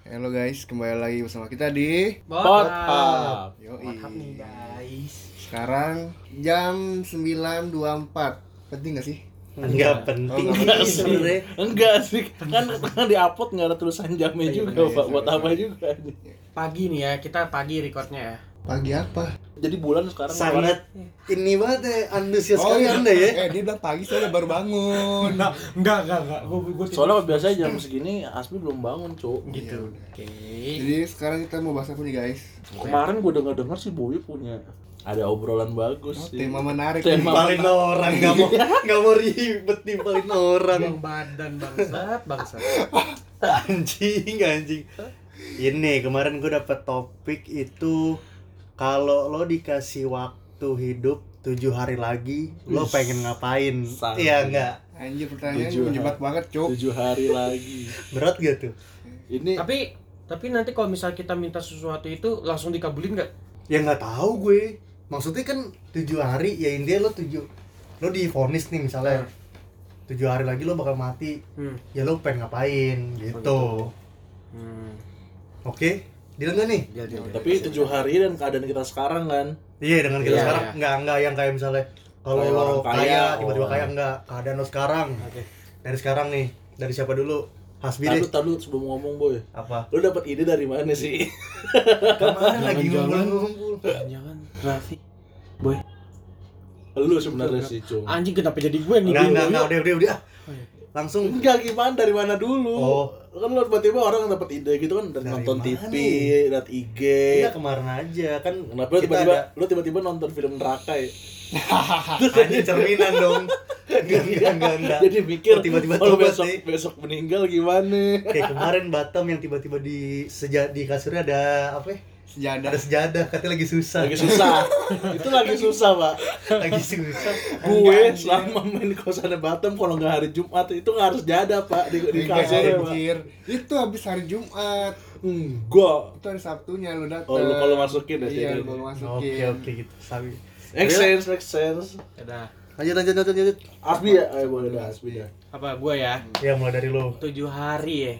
Halo guys, kembali lagi bersama kita di Botap. Yoi. Botap nih guys. Sekarang jam 9.24 Penting gak sih? Enggak penting Oh, sih enggak sebenarnya. Enggak sih, kan kan di upload nggak ada tulisan jamnya Iya, juga, iya, Pak. iya, Buat iya. apa juga? Pagi nih ya, kita pagi recordnya ya. Pagi apa? Jadi bulan sekarang Sangat ini banget ya, antusias sekali iya. Anda ya. Eh dia bilang pagi soalnya baru bangun Enggak, enggak, enggak, enggak. Gua gua Soalnya biasanya jam segini Asmi belum bangun, Cuk. Gitu Oke. Jadi sekarang kita mau bahas apa nih guys? Kemarin gue denger dengar si Boy punya ada obrolan bagus Oh, sih. tema menarik Tema-. Nimpalin orang nggak mau nggak mau ribet nimpalin orang. Bang badan bangsat, bangsat. Anjing anjing. Ini kemarin gue dapet topik itu kalau lo dikasih waktu hidup tujuh hari lagi, lo Wih. pengen ngapain? Iya enggak? Anjir pertanyaan Tujuh menjebak banget cuk Tujuh hari lagi. Berat gak tuh? Ini Tapi tapi nanti kalau misal kita minta sesuatu itu langsung dikabulin nggak? Ya nggak tahu gue. Maksudnya kan tujuh hari ya intinya lo tujuh lo divonis nih misalnya tujuh hari lagi lo bakal mati Hmm. ya lo pengen ngapain gitu Hmm. oke deal nggak nih Dia, dia, dia. tapi tujuh hari dan keadaan kita sekarang kan. iya dengan kita Iya, sekarang iya. nggak nggak yang kayak misalnya kalau Kayak lo orang kaya, kaya, tiba-tiba oh. kaya enggak keadaan lo sekarang Oke. dari sekarang nih dari siapa dulu Hasbi deh tadu sebelum ngomong boy. apa Lu dapat ide dari mana sih? kemarin lagi Jangan-jangan. ngumpul-ngumpul Jangan. Raffi. Boy, Lu sebenarnya sih, Cung. anjing kenapa jadi gue yang ngide enggak lu? enggak udah udah udah Oh, iya. langsung Enggak gimana dari mana dulu? Oh. Kan lu tiba-tiba orang dapat ide gitu kan dari, Dari nonton TV, nih? liat IG. Iya kemarin aja kan Kenapa kita tiba-tiba ada- lu tiba-tiba nonton film neraka ya? Anjing cerminan dong. Enggak enggak enggak enggak. Jadi mikir Oh, tiba-tiba kalau besok nih. besok meninggal gimana? Kayak kemarin Batam yang tiba-tiba di seja di kasurnya ada apa? ya? Sejadah Ada sejadah, katanya lagi susah. Lagi susah. Itu lagi susah, Pak. lagi susah. Gue selama main di kosan Batam kalau nggak hari Jumat itu nggak harus jada, Pak, di, di kasur ya, Itu habis hari Jumat Enggak. Itu hari Sabtunya lu datang Oh, lu kalau masukin ya, Iya lu kalau masukin Oke oke gitu. Sabi. Make sense, make sense. Udah. Lanjut lanjut lanjut lanjut. Asbi ya? Eh, boleh dah, Asbi ya. Apa gue ya? Ya mulai dari lo. Tujuh hari ya.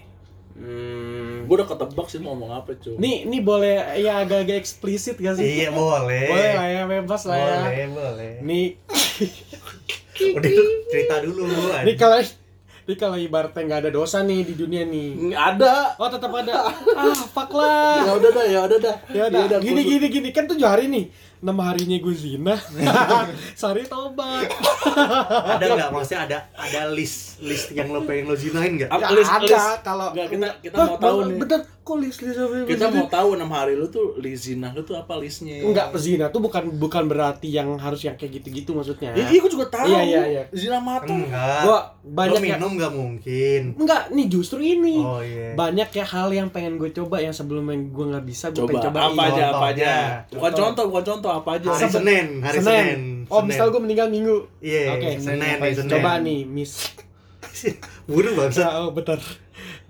Hmm. Gue udah ketebak sih mau ngomong apa, cuy. Nih, nih boleh ya agak-agak eksplisit gak sih? Iya boleh. Boleh lah ya, bebas lah ya. Boleh boleh. Nih, Udah cerita dulu. nih anjing. kalau nih kalau ibaratnya nggak ada dosa nih di dunia nih. Nggak ada. Oh tetap ada. ah, fuck lah. Ya udah dah, ya udah dah. Ya udah. udah, Gini gini gini kan tujuh hari nih. Enam harinya gue zina. Sari tobat. ada nggak maksudnya ada ada list list yang lo pengen lo zinain nggak? Ya, list, ada list? kalau Nggak, kita kita Hah, mau tahu nih. Bentar, kok list list apa Kita mau tahu enam hari lu tuh list zina lu tuh apa listnya? Enggak, zina tuh bukan bukan berarti yang harus yang kayak gitu-gitu maksudnya. Ya, iya, gue juga tahu. Iya, iya, iya. Zina mata. Enggak. Gua Lo banyak ya. minum nggak mungkin. Enggak, nih justru ini. Oh iya. Banyak ya hal yang pengen gue coba yang sebelumnya gue nggak bisa gue Coba pengen coba apa aja, apa aja. Bukan Contoh. contoh, bukan contoh, apa aja. Hari Senin, hari Senin. Oh, Senin. misal gue meninggal Minggu. Iya, Oke, Senin ngapain? nih, Senin. Coba nih, Miss. Buru bangsa. Nah, oh, bener.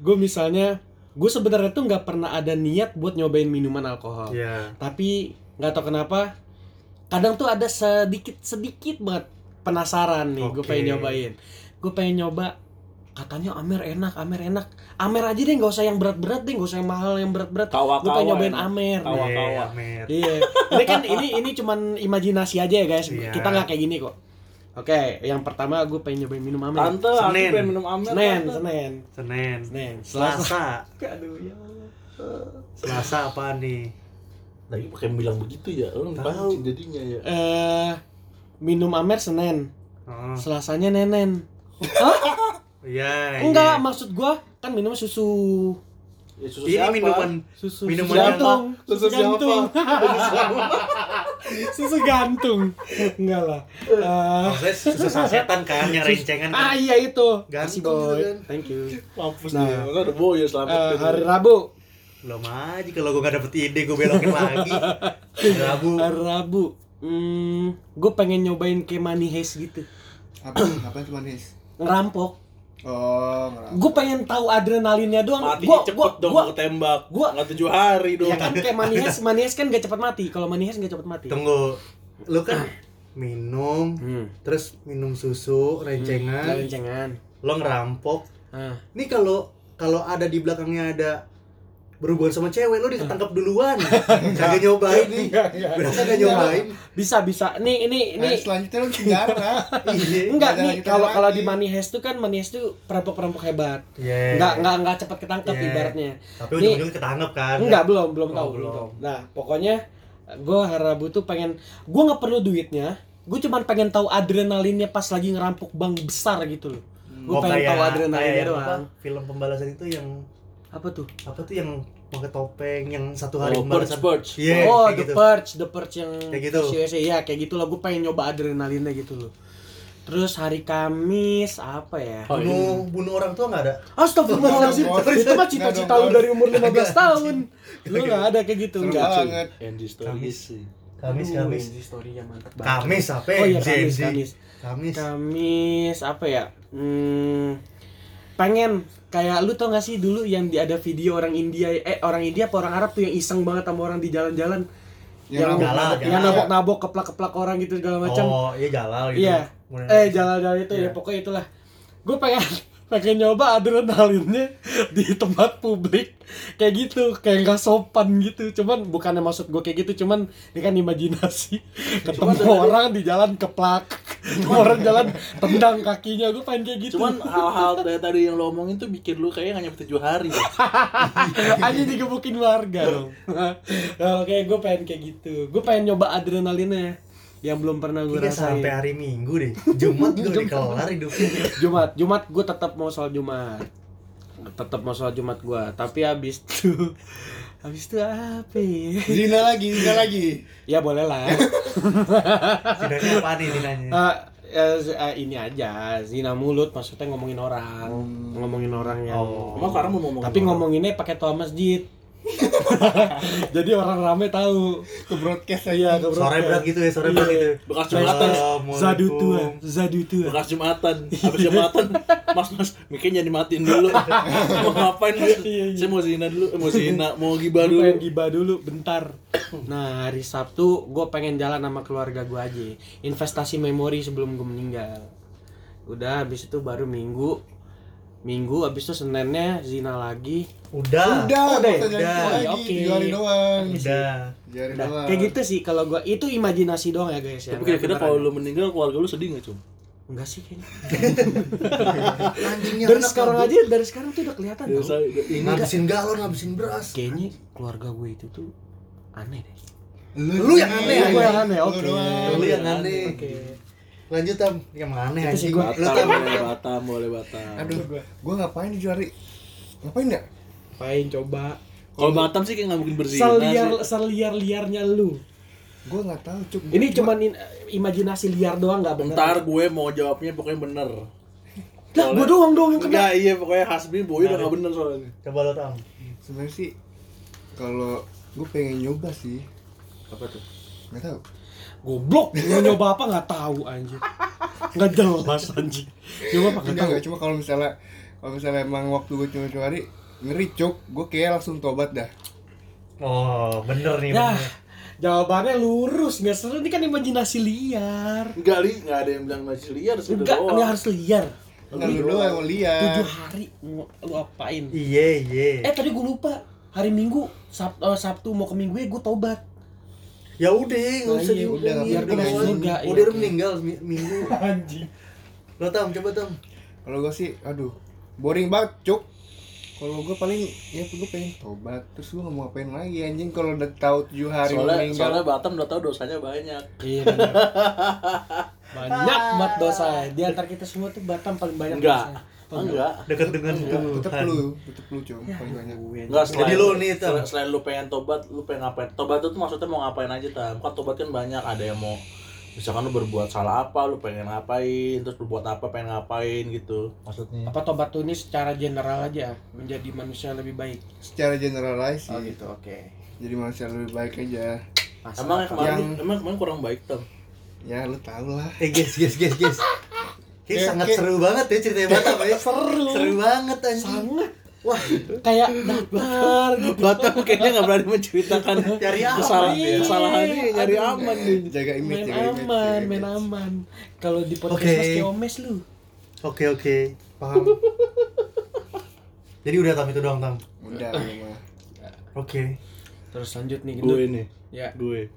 Gue misalnya, gue sebenarnya tuh nggak pernah ada niat buat nyobain minuman alkohol. Iya. Tapi nggak tahu kenapa, kadang tuh ada sedikit sedikit banget penasaran nih. Gue Oke. pengen nyobain. Gue pengen nyoba. Katanya Amer enak, Amer enak. Amer aja deh, nggak usah yang berat-berat deh, nggak usah yang mahal yang berat-berat. Kawa-kawa Gue pengen nyobain enak. Amer. Kawa. Iya, kawa. Amer. Iya, ini kan ini ini cuman imajinasi aja ya guys. Iya. Kita nggak kayak gini kok. Oke, yang pertama gue pengen nyobain minum Amer. Tante, aku pengen minum Amer. Senin, Tante. Senin, Senin. Senin, Selasa. Selasa. Aduh ya. Selasa apa nih? Lagi pakai bilang begitu ya, lu Tahu. jadinya ya. Eh, minum Amer Senin, Oh, Selasanya Nenen. iya. Enggak, iya. maksud gua kan minum susu. Ya, susu Ini siapa? minuman Susu, Minuman susu gantung. Susu siapa? gantung. susu gantung. Enggak lah. Eh, Maksudnya susu sasetan kan yang rencengan ah kan. iya itu. Gantung boy. gitu kan. Thank you. Mampus Nah. dia. Kan ada boy ya selamat. Eh, dia. hari Rabu. Belum aja kalau gue gak dapet ide gue belokin lagi. Rabu. Hari Rabu. Hmm, gue pengen nyobain kayak money heist gitu. Apa apa cuma nis? Ngerampok. Oh. Gue pengen tahu adrenalinnya doang. Mati Gua, cepet gua, dong gua, gua, ketembak. gua- nggak tujuh hari dong. ya kan kayak money heist kan gak cepat mati. Kalau money heist gak cepat mati. Tunggu. Lu kan minum, Hmm. terus minum susu, rencengan, Rencengan. lo ngerampok. Ah. Ini kalau kalau ada di belakangnya ada berhubungan sama cewek lu ditangkap duluan. Kagak nyobain nih. Berasa kagak nyobain. Bisa bisa. Nih ini ini Nah, selanjutnya lu penjara. Iya. enggak nih kalau kalau di Money Heist tuh kan Money Heist tuh perampok-perampok hebat. Iya. Enggak enggak enggak cepat ketangkep Iya. ibaratnya. Tapi Nih- ujung-ujungnya ketangkep kan. Enggak, belum, belum Oh, tahu, belum. belum tahu. Nah, pokoknya gue Harabu tuh pengen gue nggak perlu duitnya. Gue cuman pengen tahu adrenalinnya pas lagi ngerampok bank besar gitu loh. Gue Oh, pengen tahu adrenalinnya doang. Film pembalasan itu yang Apa tuh? apa tuh yang pakai topeng yang satu hari Oh, Purge, pembalasan. Purge. Iya, oh, The gitu. Purge, The Purge yang Kayak gitu. Iya, kayak gitu lah. Gue pengen nyoba adrenalinnya gitu loh. Terus hari Kamis apa ya? Oh, Bunuh bunuh orang tua nggak ada. Astagfirullahaladzim, itu mah cita-cita lu dari umur 15 tahun. Lu nggak ada kayak gitu, Seru enggak. banget. Andy story Kamis. sih. Kamis Kamis. Andy story-nya mantap banget. Kamis apa? Oh iya, Kamis. Kamis. Kamis. Kamis apa ya? Hmm, pengen kayak lu tau gak sih dulu yang di ada video orang India eh orang India apa orang Arab tuh yang iseng banget sama orang di jalan-jalan Yang yang nabok-nabok yang ya. nabok-nabok keplak-keplak orang gitu segala macam. Oh, iya Jalal gitu. Iya. Eh jalan-jalan itu Iya. ya pokoknya itulah. Gue pengen pengen nyoba adrenalinnya di tempat publik kayak gitu kayak nggak sopan gitu cuman bukannya maksud gue kayak gitu cuman ini kan imajinasi ketemu orang di jalan keplak orang jalan tendang kakinya gue pengen kayak gitu Cuman hal-hal dari tadi yang lo omongin tuh bikin lu kayaknya nggak nyampe tujuh hari. aja digebukin warga dong oke gue pengen kayak gitu gue pengen nyoba adrenalinnya yang belum pernah gue rasain sampai hari Minggu deh. Jumat juga udah kelar hidupnya. Jumat, Jumat gue tetap mau sholat Jumat. Tetap mau sholat Jumat gue, tapi habis itu habis itu apa ya? Zina lagi, zina lagi. Ya boleh lah. Sidangnya apa nih dinanya? Ah, eh, z- eh, ini aja, zina mulut maksudnya ngomongin orang, ngomongin orang yang Oh. Emang sekarang mau ngomong tapi ngomonginnya pakai toa masjid. Jadi orang rame tahu. Ke broadcast Iya, aja. ke Sore berat gitu ya, sore berat gitu. bekas jumatan, Zadu tua, zadu tua. bekas jumatan. Habis jumatan, mas mas, mikirnya dimatiin dulu. mau ngapain lu? Iya, iya. Saya mau zina dulu, eh, mau zina, mau gibah dulu. pengen gibah dulu bentar. Nah hari Sabtu gue pengen jalan sama keluarga gue aja. Investasi memori sebelum gue meninggal. Udah habis itu baru Minggu. Minggu habis itu Seninnya zina lagi. Udah. Udah, Udah, nggak usah udah. janji lagi, Oke. hari doang. Udah. Udah. doang. Kayak gitu sih kalau gue itu imajinasi doang ya guys ya. Tapi kira-kira kalau lu meninggal keluarga lu sedih nggak cum? enggak sih kayaknya. Anjingnya Dari sekarang aja dari sekarang tuh udah kelihatan Ya, tau. ini ngabisin galon, ngabisin beras. Kayaknya keluarga gue itu tuh aneh deh. Lu yang aneh, gue yang aneh. Oke. Lu yang aneh. Oke. Lanjut tam, yang aneh Itu sih anjing. gua- Lu Batam, tam. boleh Batam, boleh Batam. Aduh, gua ngapain di Jari? Ngapain ya? Pain coba. Kalau Batam sih kayak nggak mungkin berzina Seliar seliar liarnya lu. Gua nggak tahu, Cuk. Ini cuman in- imajinasi liar doang nggak bener. Ntar gue mau jawabnya pokoknya bener. Lah, gua doang dong yang kena. Enggak, iya pokoknya Hasbi Boy udah nggak bener soalnya. Coba lo tam. sebenarnya sih kalau gue pengen nyoba sih Apa tuh? nggak tahu Goblok, mau nyoba apa nggak tahu anjir. Nggak jelas anjir. Nyoba apa nggak enggak tahu. cuma kalau misalnya kalau misalnya emang waktu gue cuma hari ngeri cuk gue kayak langsung tobat dah Oh, bener nih. Ya, bener. jawabannya lurus, nggak seru. Ini kan imajinasi liar. Enggak, Li, enggak ada yang bilang masih liar Enggak, ini harus liar. Enggak lu doang mau lihat Tujuh hari lu apain? Iya, iya. Eh tadi gue lupa. Hari Minggu, Sab- eh, Sabtu mau ke Minggu ya gue tobat. Ya udah, enggak Nah, usah iya, udah, biar surga, Oh, iya, dia udah oke. meninggal mi- minggu. Anjing. Lo tam, coba tam. kalau gue sih aduh boring banget cuk kalau gue paling ya gue pengen tobat terus gue nggak mau ngapain lagi anjing kalau udah tahu tujuh hari soalnya, meninggal soalnya Batam udah tahu dosanya banyak. Iya banyak banget dosa. Di antara kita semua tuh Batam paling banyak Enggak. dosanya. Enggak. Dekat dengan tetep Tuhan. lu tetep lu cuk Ya, Enggak Jadi selain lu nih, Tam. selain, lu pengen tobat, lu pengen ngapain? Tobat itu maksudnya mau ngapain aja, Tam? Kan tobat kan banyak, ada yang mau misalkan lu berbuat salah apa, lu pengen ngapain, terus berbuat apa, pengen ngapain gitu. Maksudnya. Apa tobat tuh ini secara general aja menjadi manusia lebih baik. secara generalize sih gitu, oke. jadi manusia lebih baik aja Masa Emang kemarin Yang- emang kemarin kurang baik, Tam. ya lu tau lah Eh, guys, guys, guys, guys. Kayak Kayak- sangat kayak- seru banget ya ceritanya Batam ya. Seru. Seru banget anjing. sangat Wah, kayak datar gitu. Batam kayaknya nggak berani menceritakan Cari aman kesalahan dia. kesalahannya nyari aman nih. jaga image main jaga image aman, jaga main image. aman. Kalau di podcast Oke. Mas Keomes lu. oke oke, paham. Jadi udah tam itu doang tam. udah mah Oke. Terus lanjut nih gue gendut. nih Ya. gue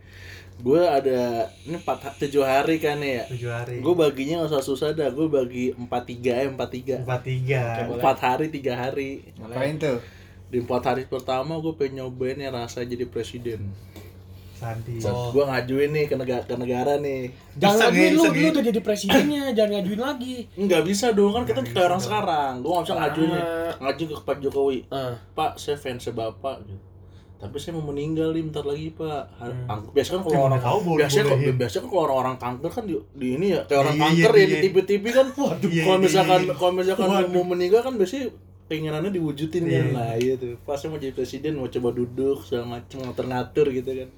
gue ada ini empat tujuh hari kan ya? Tujuh hari. gue baginya nggak usah susah dah gue bagi empat tiga ya empat tiga. Empat tiga. Empat hari tiga hari. Ngapain tuh? di empat hari pertama gue pengen nyobain ya rasa jadi presiden. Sandi. gue ngajuin nih ke negara ke negara nih. Jangan ngajuin lu, lu udah jadi presidennya, jangan ngajuin lagi. nggak bisa dong kan kita kayak orang sekarang. Gue nggak bisa ngajuin nih. Ngajuin ke Pak Jokowi. Ah. Pak saya fans bapak gitu tapi saya mau meninggal nih bentar lagi pak Hmm. biasanya kan kalau orang tahu boleh- biasanya kok bolehin? biasanya kan kalau orang-orang kanker kan di, di ini ya kayak orang Iya, kanker iya, ya iya. di TV-TV kan Iya, kalau iya, misalkan iya. kalau misalkan Waduh. mau meninggal kan biasanya keinginannya diwujudin kan Iya. nah iya tuh pas saya mau jadi presiden mau coba duduk segala macam ngatur-ngatur gitu kan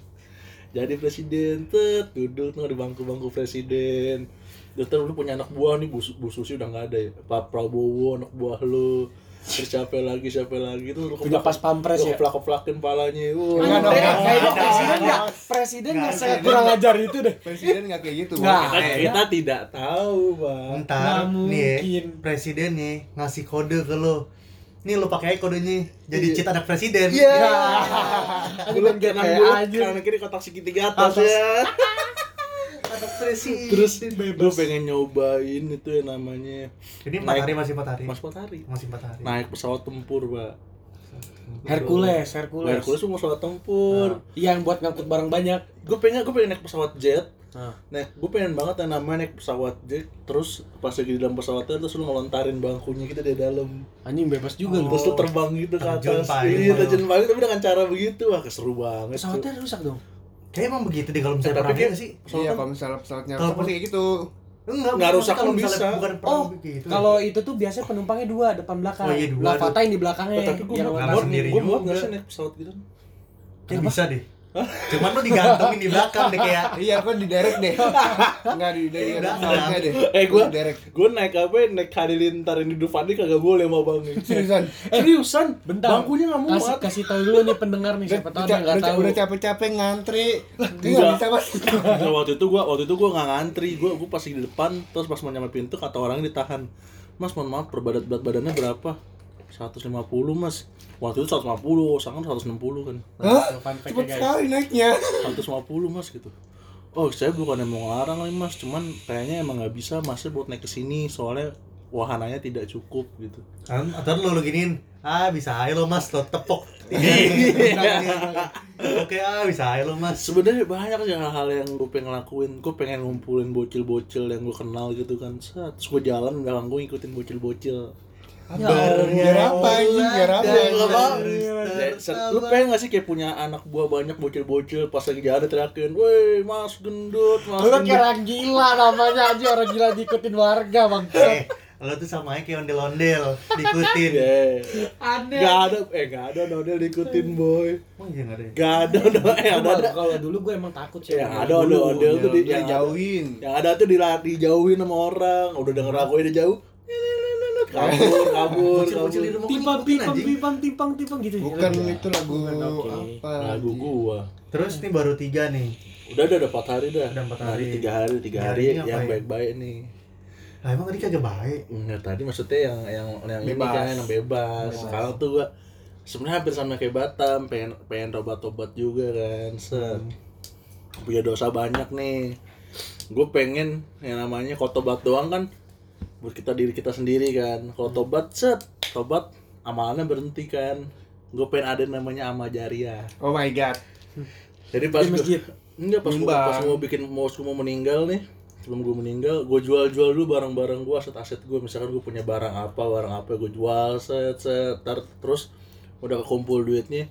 jadi presiden tet duduk tuh di bangku-bangku presiden Dokter lu punya anak buah nih Bu, Bu Susi udah nggak ada ya Pak Prabowo anak buah lu terus siapa lagi siapa lagi tuh lu Punya pas pampres ya. keplak keplakin palanya Wah, Enggak dong. Kayaknya Enggak. presiden nggak presiden nggak presiden. kurang ajar itu deh. Presiden nggak kayak gitu. Bang. kita, kita tidak tahu bang Ntar Nggak nih mungkin. presiden nih ngasih kode ke lo. Nih lo pakai kodenya. Jadi Iya. cheat anak presiden. Iya. Aduh, bulat kayak kanan kiri kotak segitiga atas, ya presiden. terus gue pengen nyobain itu yang namanya Ini empat Naik- hari masih empat hari. mas hari Masih empat hari. naik pesawat tempur pak Hercules, Hercules. Hercules tuh pesawat tempur Yang buat ngangkut barang banyak. gue pengen gue pengen naik pesawat jet Nah. naik gue pengen banget yang namanya naik pesawat jet terus pas lagi di dalam pesawatnya terus lu ngelontarin bangkunya kita di dalam Anjing bebas juga lu. terus lu terbang gitu ke atas iya terjun payung tapi dengan cara begitu wah keseru banget tuh. Pesawatnya rusak dong. Kayak emang begitu deh kalau misalnya kayak- ya sih. Iya, kalau misalnya pesawatnya Kalau kayak gitu. Enggak, Nggak rusak kalau pun bisa. Bukan Oh, gitu. kalau itu tuh biasanya penumpangnya dua, depan belakang. Oh, iya, dua yang di belakangnya. Oh, tapi gue yang mau sendiri gue mau nggak sih naik pesawat gitu Kayak bisa deh. Cuman lo digantungin di belakang deh kayak Iya, kok di direct deh. Enggak di Iya, pesawatnya deh. Eh, gua- direct. gue naik apa ya, naik halilintar ini Dufani kagak boleh mau bang Seriusan. seriusan Bentar. bangkunya nggak kasih muat kasih tahu dulu nih pendengar nih siapa tahu dia nggak tahu. Udah capek-capek ngantri. Enggak. nggak bisa mas. Waktu itu gua waktu itu gua nggak ngantri gua gua pas di depan terus pas mau nyampe pintu kata orangnya ditahan mas mohon maaf perbadat berat badannya berapa 150 mas. Waktu itu 150 sangat 160 kan. Hah? Cepet sekali naiknya. 150 mas gitu. Oh saya bukan yang mau ngelarang nih mas. Cuman kayaknya emang nggak bisa masnya buat naik ke sini. Soalnya wahananya tidak cukup gitu. Kan atau lo lo giniin. Ah bisa aja lo mas. Lo tepok oke ah bisa aja lo mas. Sebenarnya banyak sih hal-hal yang gue pengen lakuin. Gue pengen ngumpulin bocil-bocil yang gue kenal gitu kan. Terus gue jalan belakang gue ngikutin bocil-bocil Biar apa anjing? Biar apa? Ya. Ya, lu pengen gak sih kayak punya anak buah banyak bocil-bocil pas lagi jalan teriakin, woi mas gendut, mas Lu gendut." kira orang gila namanya aja orang gila diikutin warga bang. eh lo tuh sama aja kayak ondel-ondel diikutin. Aneh. Gak ada, eh gak ada Nodel diikutin boy oh iya nggak ada ya? Gak ada, no, eh ada ada Kalau dulu gue emang takut sih. Yang ada ondel-ondel tuh di Dia yang ada tuh dilari dijauhin sama orang, udah denger aku udah jauh kabur, kabur, di rumah Timpang, timpang, timpang, timpang, timpang gitu. Bukan Ya, itu lagu Bukan, oke. apa? Lagu gua terus nih baru tiga nih Udah udah ada 4 hari dah Udah empat Nah, hari. ini tiga hari, tiga Tiga hari hari ini yang apa ya? baik-baik nih lah emang tadi kagak baik Enggak tadi maksudnya yang yang yang ini Bebas. kan yang bebas. Sekarang tuh gua sebenarnya hampir sama kayak Batam, pengen pengen tobat-tobat juga kan. Set. Punya dosa banyak nih. Gue pengen yang namanya kalau tobat doang kan buat kita diri kita sendiri kan. Kalau tobat set, tobat amalannya berhenti kan. Gue pengen ada namanya amal jariah. Oh my god. Jadi pas masjid. Enggak pas Nyumbang. pas gua bikin mau gua mau meninggal nih sebelum gue meninggal gue jual-jual dulu barang-barang gue aset-aset gue misalkan gue punya barang apa barang apa gue jual set set Tar- terus udah kekumpul duitnya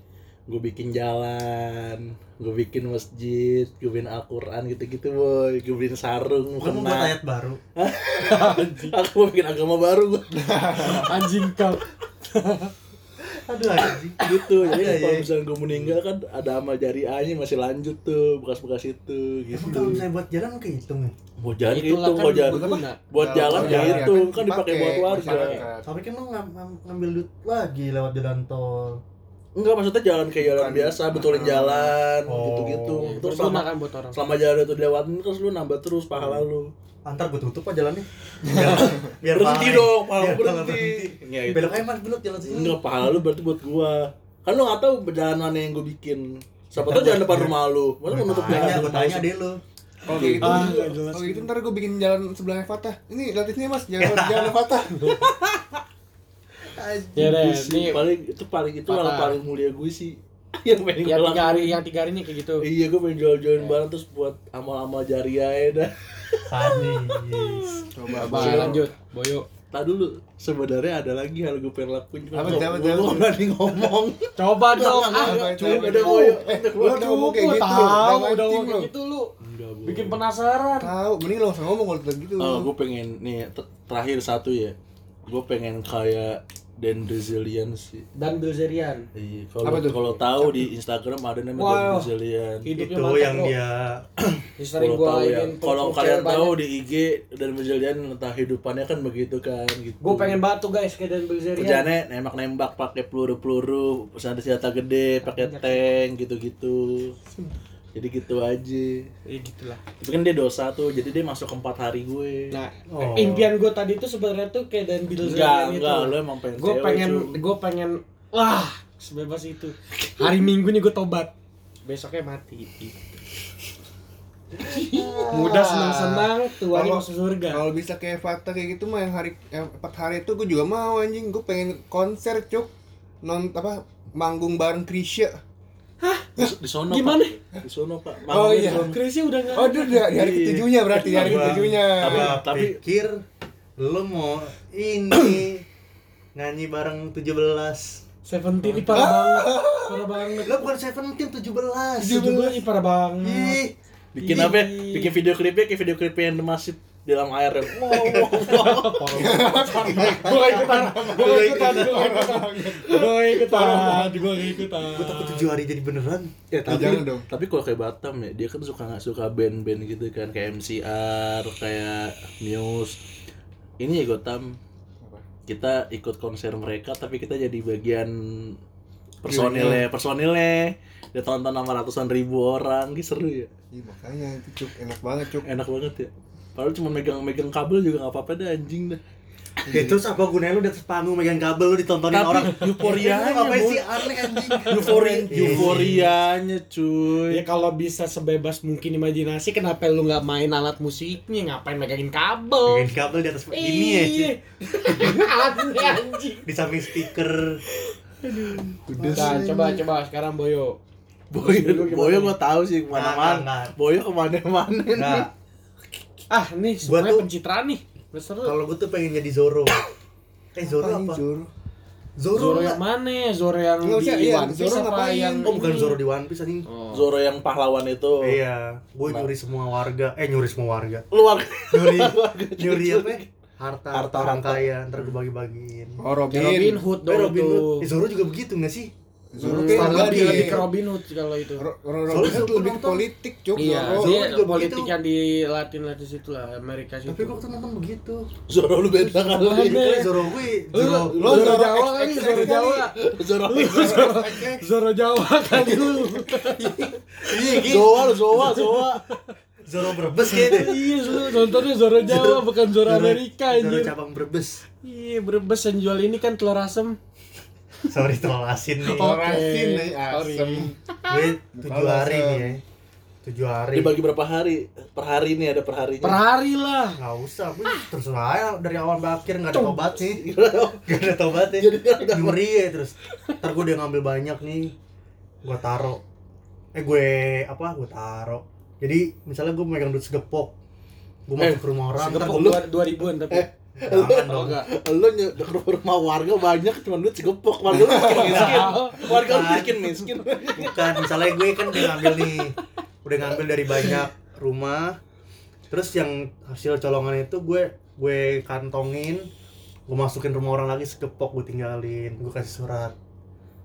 gue bikin jalan gue bikin masjid gue bikin Al-Quran gitu-gitu boy. Gue bikin sarung lo mau buat ayat baru? Aku mau bikin agama baru gue Anjing kau. aduh anjing. Gitu jadi Iya, kalau iya. misalnya gue meninggal kan ada amal jariahnya masih lanjut tuh bekas-bekas itu emang gitu. kalau misalnya buat jalan kehitung ya? Buat jalan Itulah itu kan mau jalan berguna. buat jalan kayak ya itu kan kan dipakai buat warga. tapi kan lo ngam- ngam- ngambil duit lagi lewat jalan tol enggak maksudnya jalan kayak jalan Bukan. biasa betulin jalan Oh. gitu-gitu Ya, terus selama kan buat orang. selama jalan itu dilewatin terus lu nambah terus pahala lu antar gue tutup aja jalannya biar biar berhenti pahala- dong pahala biar berhenti ya itu belok aja mas belok jalan sini enggak pahala lu berarti buat gua kan lu nggak tahu perjalanan mana yang gue bikin siapa tahu jalan depan rumah lu masa mau nutup Tanya, jalan gue tanya deh lu. Kalau gitu, Ah, kalau gitu ntar gue bikin jalan sebelahnya Fatah. Ini gratisnya mas, jalan jalan Fatah. Ya deh, ini paling itu paling itu hal paling mulia gue sih yang pengen yang tiga hari yang tiga hari ini kayak gitu. iya gue pengen jual-jualin barang terus buat amal-amal jariah ya dah Sadis. Coba Coba lanjut, Boyo. Tak dulu, sebenarnya ada lagi hal gue pengen lakuin cuma Apa, gue apa, berani ngomong Coba dong. Ah, nggak, ada boyo lu udah ngomong kayak gitu. Tahu, Udah ngomong kayak gitu lu. Bikin penasaran. Tahu, mending lo langsung ngomong kalau gitu. Oh, gue pengen nih ter- terakhir satu ya. Gue pengen kayak Dan Brazilian sih. Dan Bilzerian. Iya, kalau tuh? kalau tahu di Instagram ada namanya Wow. Dan Brazilian. Hidupnya Itu mantap, yang bro. dia Kalau gua tahu ya, kalau kalian tahu banyak. di IG Dan Brazilian entah hidupannya kan begitu kan gitu. Gua pengen banget tuh guys kayak Dan Bilzerian. Kerjaannya nembak-nembak pakai peluru-peluru, senjata gede, pakai tank gitu-gitu. Jadi gitu aja. Ya gitulah. Tapi kan dia dosa tuh, jadi dia masuk ke empat hari gue. Nah, Oh. impian gue tadi tuh sebenarnya tuh kayak Dan enggak, Bilzerian itu. enggak, lu emang pengen Gue pengen, gue pengen, wah sebebas itu. Hari Minggu nih gue tobat, besoknya mati. Mudah senang-senang, tuanya Kalau- masuk surga. Kalau bisa kayak Fatah kayak gitu mah yang hari yang empat hari itu gue juga mau anjing. Gue pengen konser cuk. Non apa manggung bareng Krisya. Di, di sono Gimana? Pak. Di sono Pak. Oh, iya. di sono. Krisnya udah nggak. Oh, itu di hari Iya. ketujuhnya berarti di hari Gua- ketujuhnya. Tapi- tapi- pikir lu mau ini nyanyi bareng 17. Seventeen ini parah banget, parah banget. Lu bukan 17, 17. Tujuh belas ini parah banget. Ih, Bikin apa? ya? Bikin video klipnya kayak video klipnya yang masih di dalam air ya. Wow, wow, wow. Gue ikutan, gue ikutan, gue ikutan, gue ikutan, gue takut 7 hari jadi beneran. Ya, tapi, jangan dong. tapi kalau kayak Batam ya, dia kan suka nggak suka band-band gitu kan, kayak MCR, kayak Muse. Ini ya Gotham, kita ikut konser mereka, tapi kita jadi bagian personilnya, personilnya. Dia tonton sama ratusan ribu orang, gitu seru ya. Iya makanya itu cuk enak banget cuk. Enak banget ya. Padahal cuma megang-megang kabel juga nggak apa-apa dah anjing dah. Ya terus apa gunanya lu di atas panggung megang kabel lu ditontonin Tapi orang? euforianya, Boy. sih aneh anjing? Euforia, Iya. euforianya cuy. Ya kalau bisa sebebas mungkin imajinasi, kenapa lu nggak main alat musiknya? Ngapain megangin kabel? Megang kabel di atas gini ya. Iya. Aneh anjing. Di samping speaker. Nah, coba coba sekarang Boyo. Boyo, Boyo tahu sih Nah, ke mana-mana. nah. Boyo ke mana-mana nih. Nah, Ah, nih semuanya tuh- pencitraan nih. Kalau gue tuh pengen jadi Zoro. Eh Zoro Apaan, apa? Zoro? Zoro, Zoro yang mana? Zoro yang Nggak di iya, One Piece Zoro apa ngapain? yang Oh bukan? Zoro di One Piece anjing. Oh. Zoro yang pahlawan itu. Iya, gue Nah. nyuri semua warga. Eh nyuri semua warga. Luar Nyuri nyuri apa? ya? Harta, Harta, orang kaya, ntar gue bagi-bagiin. Oh Robin. Robin Hood Eh dong Robin tuh. Hood. Eh, Zoro juga begitu gak sih? Zoro Hmm, kayak lebih, lebih ke Robin Hood kalau itu. Ro- Robin Hood lebih ke nonton. politik cuk. Iya, Zoro. dia juga politik yang di Latin Latin situ lah, Amerika situ. Tapi gue tuh nonton begitu. Zoro lu beda kali. Zoro gue, Lu, Zoro. lu Zoro Zoro Jawa kali, X Jawa. Zoro. Zoro, Zoro Jawa kali lu. Iya, gitu. Lu Zoa, Zoa. Zoro Brebes gitu. Iya, nontonnya Zoro Jawa bukan Zoro Amerika Zoro cabang Brebes. Iya, Brebes yang jual ini kan telur asem. Sorry terlalu asin nih. Oh. Rasin nih sorry. asem. Gue tujuh hari nih ya. Tujuh hari. Dibagi berapa hari? Per hari nih ada per harinya. Per hari lah. Nggak usah, gue terserah aja dari awal sampai akhir nggak ada tobat sih. Gak ada tobat ya. Jadi nggak ada- Nyuri ya terus. Ntar gue udah ngambil banyak nih. Gue taro. Eh gue apa? Gue taro. Jadi misalnya gue megang duit segepok. Gue Eh, masuk ke rumah orang. Segepok gua- dua, dua ribuan tapi. Eh, Dong. enggak. Lu nye- ke rumah warga banyak cuma duit segepok. Warga lu bikin miskin. Warga lu bikin miskin. Bukan, misalnya gue kan udah ngambil nih Udah ngambil dari banyak rumah Terus yang hasil colongan itu gue gue kantongin Gue masukin rumah orang lagi sekepok gue tinggalin Gue kasih surat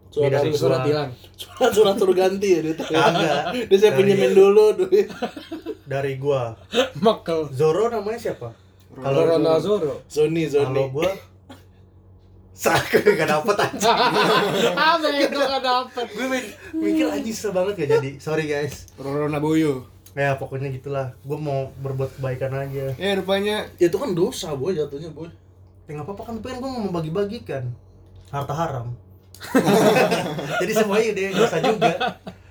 Surat dari. Surat Gua- hilang. surat surat suruh ganti ya dia. Kagak Dia saya pinjemin dulu duit. Dari gue Makel. Zoro namanya siapa? Kalau Ronaldo Zoro. Zoni, Zoni. Kalau gue Sak, gak dapet aja Apa itu gak dapet? Gue mi- mikir anjing susah banget gak jadi Sorry guys Rorona Boyo. Ya pokoknya gitulah Gue mau berbuat kebaikan aja Ya rupanya Ya, itu kan dosa boy jatuhnya boy. Ya nggak apa-apa kan, tapi kan gue mau membagi-bagikan Harta haram Jadi semuanya udah dosa juga.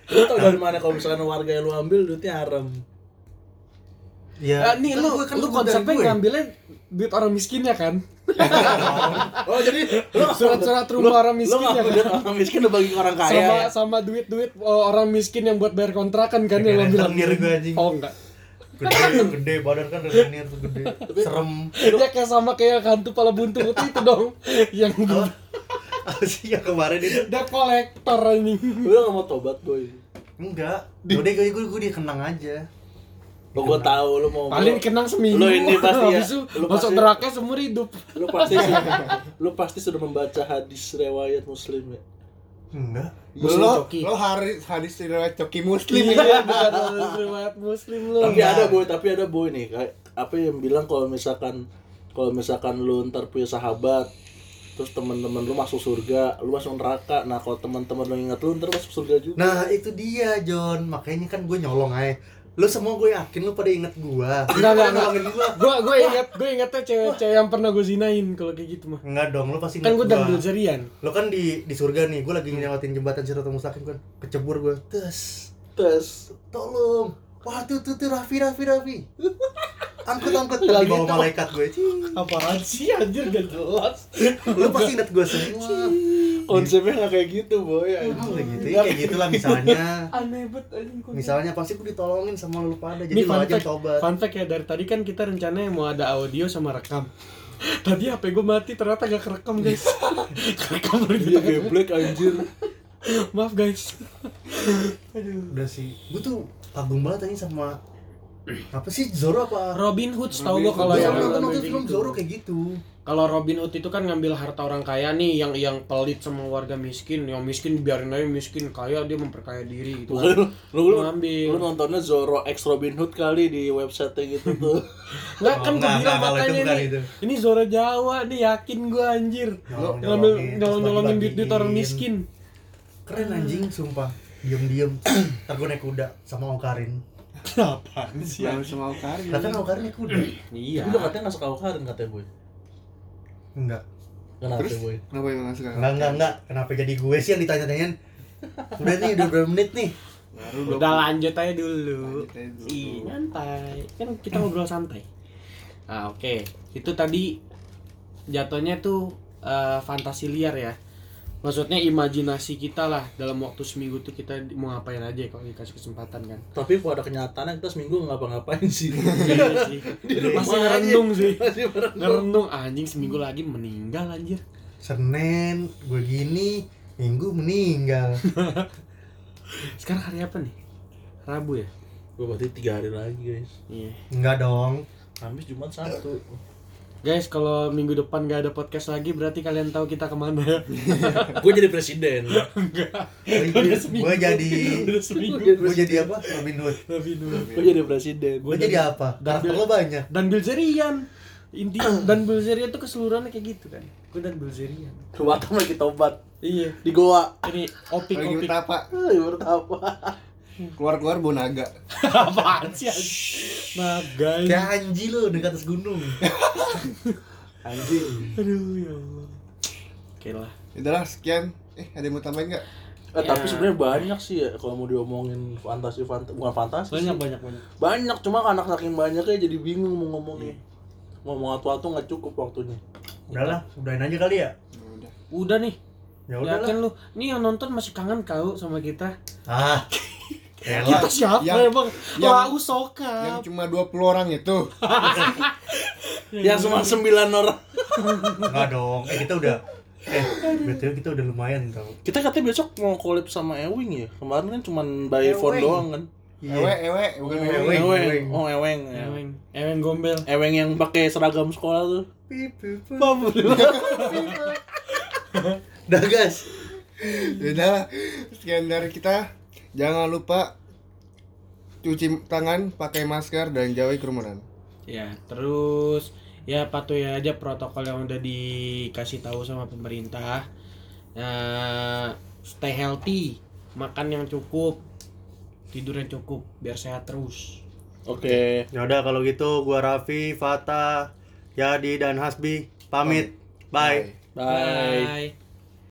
Lu tau dari mana kalau misalkan warga yang lu ambil duitnya haram. Ya, Ah, nih kan lu gue- kan lu gue dari konsepnya gue. ngambilnya duit orang miskinnya kan? Oh jadi lu Surat-surat rumah orang miskin lu ya kan? orang miskin lu bagi orang kaya. sama ya? sama duit-duit oh, orang miskin yang buat bayar kontrakan kan yang lo Kayak bilang gue, anjing. oh enggak Gede, gede badan kan rentenir tuh gede. Serem. dia kayak sama kayak hantu pala buntu itu itu dong yang? Apa sih yang kemarin itu? dia kolektor ini Lu gak mau tobat boy. Enggak. Udah gue gue gue dikenang aja. Lo gua tahu lu mau paling kenang seminggu Lu ini pasti ya. Itu Lu masuk pasti- neraka seumur hidup lu pasti lu pasti sudah membaca hadis riwayat muslim ya. Enggak. Muslim lo coki. lo hari hadis riwayat coki muslim iya bukan orang riwayat muslim lu Tapi ada boy, tapi ada boy nih kayak apa yang bilang kalau misalkan kalau misalkan lu ntar punya sahabat terus teman-teman lu masuk surga, lu masuk neraka. Nah, kalau teman-teman lu ingat lu ntar masuk surga juga. Nah, itu dia, John. Makanya kan gue nyolong aja. Lu semua gue yakin lu pada inget gua. Enggak, enggak, enggak. gua. gua gua ingat gua ingatnya cewek-cewek yang pernah gue zinain kalau kayak gitu mah Enggak dong, lu pasti kan inget gue dan Bilzerian Lu kan di di surga nih, gue lagi ngelewatin jembatan Siratul Mustaqim kan. Kecebur gue. Tes. Tes. Tolong. Wah, tuh tuh tuh Raffi Raffi Raffi. Angkut angkut di bawah malaikat gue. Apaan sih anjir gak jelas Lu pasti inget gue semua. Konsepnya nggak kayak gitu, boy. Ah, udah gitu. Ya, kayak gitulah misalnya. aneh banget. Misalnya pasti gue ditolongin sama lu pada. Jadi lu aja tobat. fun fact ya dari tadi kan kita rencananya mau ada audio sama rekam. Tadi HP gue mati ternyata gak kerekam guys. kerekam baru Iya, kita geblek anjir. Maaf guys. Aduh. Udah sih. Gue tuh kagum banget aja sama apa sih Zoro apa? Robin Hood tahu gue kalau Hood. yang nonton film. Zoro kayak gitu. Kalau Robin Hood itu kan ngambil harta orang kaya nih yang yang pelit sama warga miskin. Yang miskin biarin aja miskin, kaya dia memperkaya diri gitu. Lu, lu, lu, Ngambil. lu nontonnya Zoro X Robin Hood kali di website gitu tuh. Enggak Oh, kan gue bilang makanya itu. Ini Zoro Jawa nih yakin gue anjir. Ngambil nyolong nyolongin duit duit orang miskin. Keren anjing sumpah. Diem-diem. Ntar gue naik kuda sama Okarin. Apaan sih? Semau kari Katanya naik kuda. Iya. Tapi lu katanya nggak suka Karin katanya boy. Enggak. Kenapa Terus? boy? kenapa emang nggak suka Enggak, enggak, enggak. Kenapa jadi gue sih yang ditanya-tanyain? Udah nih, udah berapa menit nih? baru Udah lanjut aja dulu. Lanjut aja dulu. Ih, nyantai. Kan kita ngobrol santai. Nah, oke. Itu tadi jatuhnya tuh eh, fantasi liar ya. Maksudnya imajinasi kita lah dalam waktu seminggu tuh kita mau ngapain aja kalau dikasih kesempatan kan. Tapi kalau ada kenyataannya kita seminggu nggak ngapa-ngapain sih. Iya sih. Masih ngerendung sih. Masih merenung. Ngerendung anjing seminggu lagi meninggal anjir. Senin, gue gini, Minggu meninggal. Sekarang hari apa nih? Rabu ya? Gue berarti tiga hari lagi guys. Iya. Enggak dong. Kamis Jumat Sabtu. Guys, kalau minggu depan gak ada podcast lagi berarti kalian tahu kita ke mana ya? gue jadi presiden. Gue jadi gue jadi apa? Robin Hood. Lebih dulu. Gue jadi presiden. Gue jadi apa? Karakter lo banyak. Dan Bilzerian. Inti dan Bilzerian tuh keseluruhannya kayak gitu kan. Gue dan Bilzerian. Batam lagi tobat Iya. di Goa. Ini opik lagi opik. betapa Eh, bertapa. Keluar keluar bonaga Apaan sih? Nah, guys. Kayak Anji lo di atas gunung. Anjing. Aduh ya Allah. Oke lah. itulah sekian eh ada yang mau tambahin nggak Eh, tapi Ya. sebenarnya banyak sih ya kalau mau diomongin fantasi fantasi bukan fantasi Banyak sih. banyak banyak. banyak cuma anak saking banyaknya jadi bingung mau ngomongnya ngomong atu-atu nggak cukup waktunya Udahlah, udahin aja kali ya. Udah Udah nih. Ya udahlah. Yakin lu. Nih yang nonton masih kangen kau sama kita. Ah. Kita Elah. siapa Yang- emang? yang- Lau yang sokap. cuma 20 orang itu yang cuma sembilan orang Enggak dong. Eh kita udah eh betul kita udah lumayan tau. kita katanya besok mau collab sama Ewing ya kemarin kan cuma by phone Ewing. doang kan ewe ewe bukan Oh, ewe Ewing. Ewing oh Ewing ya. Eweng, Eweng gombel. Ewing yang pakai seragam sekolah tuh pip. Dah guys. Ya udah sekian dari kita jangan lupa cuci tangan pakai masker dan jauhi kerumunan Ya, terus ya patuhi aja protokol yang udah dikasih tahu sama pemerintah. Nah, stay healthy, makan yang cukup, tidur yang cukup biar sehat terus. oke Ya udah kalau gitu gua Raffi, Fata, Yadi dan Hasbi pamit. Bye. bye. Bye.